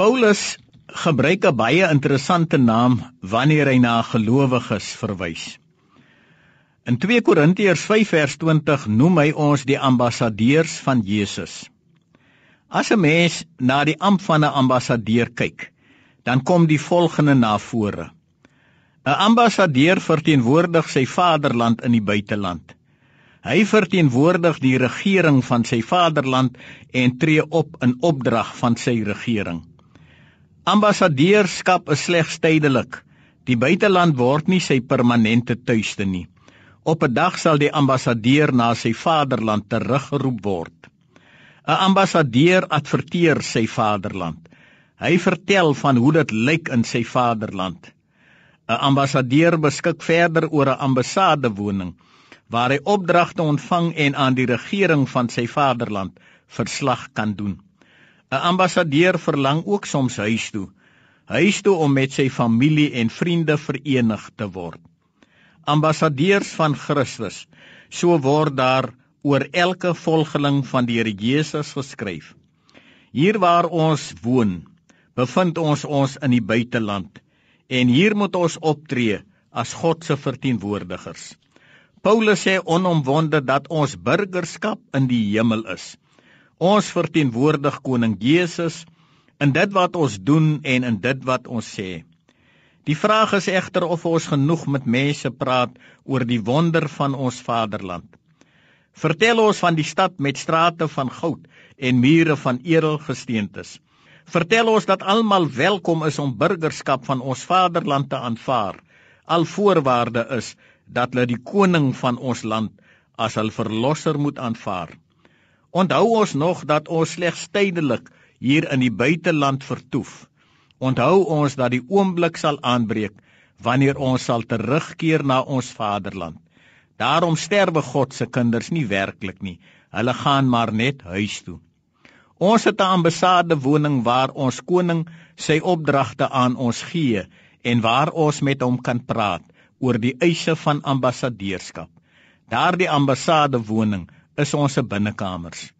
Paulus gebruik 'n baie interessante naam wanneer hy na gelowiges verwys. In 2 Korintiërs 5 vers 20 noem hy ons die ambassadeurs van Jesus. As 'n mens na die ampt van 'n ambassadeur kyk, dan kom die volgende na vore. 'n Ambassadeur verteenwoordig sy vaderland in die buiteland. Hy verteenwoordig die regering van sy vaderland en tree op in opdrag van sy regering. Ambassadeurskap is slegs tydelik. Die buiteland word nie sy permanente tuiste nie. Op 'n dag sal die ambassadeur na sy vaderland teruggeroep word. 'n Ambassadeur adverteer sy vaderland. Hy vertel van hoe dit lyk in sy vaderland. 'n Ambassadeur beskik verder oor 'n ambassadewoning waar hy opdragte ontvang en aan die regering van sy vaderland verslag kan doen. 'n Ambassadeur verlang ook soms huis toe. Huis toe om met sy familie en vriende verenig te word. Ambassadeurs van Christus, so word daar oor elke volgeling van die Here Jesus geskryf. Hier waar ons woon, bevind ons ons in die buiteland en hier moet ons optree as God se verteenwoordigers. Paulus sê onomwonde dat ons burgerskap in die hemel is. Ons verteenwoordig koning Jesus in dit wat ons doen en in dit wat ons sê. Die vraag is egter of ons genoeg met mense praat oor die wonder van ons vaderland. Vertel ons van die stad met strate van goud en mure van edelgesteentes. Vertel ons dat almal welkom is om burgerskap van ons vaderland te aanvaar. Al voorwaarde is dat hulle die koning van ons land as hul verlosser moet aanvaar. Onthou ons nog dat ons slegs tydelik hier in die buiteland vertoef. Onthou ons dat die oomblik sal aanbreek wanneer ons sal terugkeer na ons vaderland. Daarom sterwe God se kinders nie werklik nie. Hulle gaan maar net huis toe. Ons het 'n ambassade woning waar ons koning sy opdragte aan ons gee en waar ons met hom kan praat oor die eise van ambassadeurskap. Daardie ambassade woning is ons se binnekamers.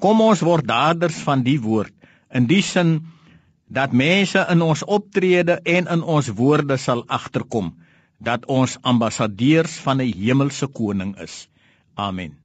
Kom ons word daders van die woord in die sin dat mense in ons optrede en in ons woorde sal agterkom dat ons ambassadeurs van 'n hemelse koning is. Amen.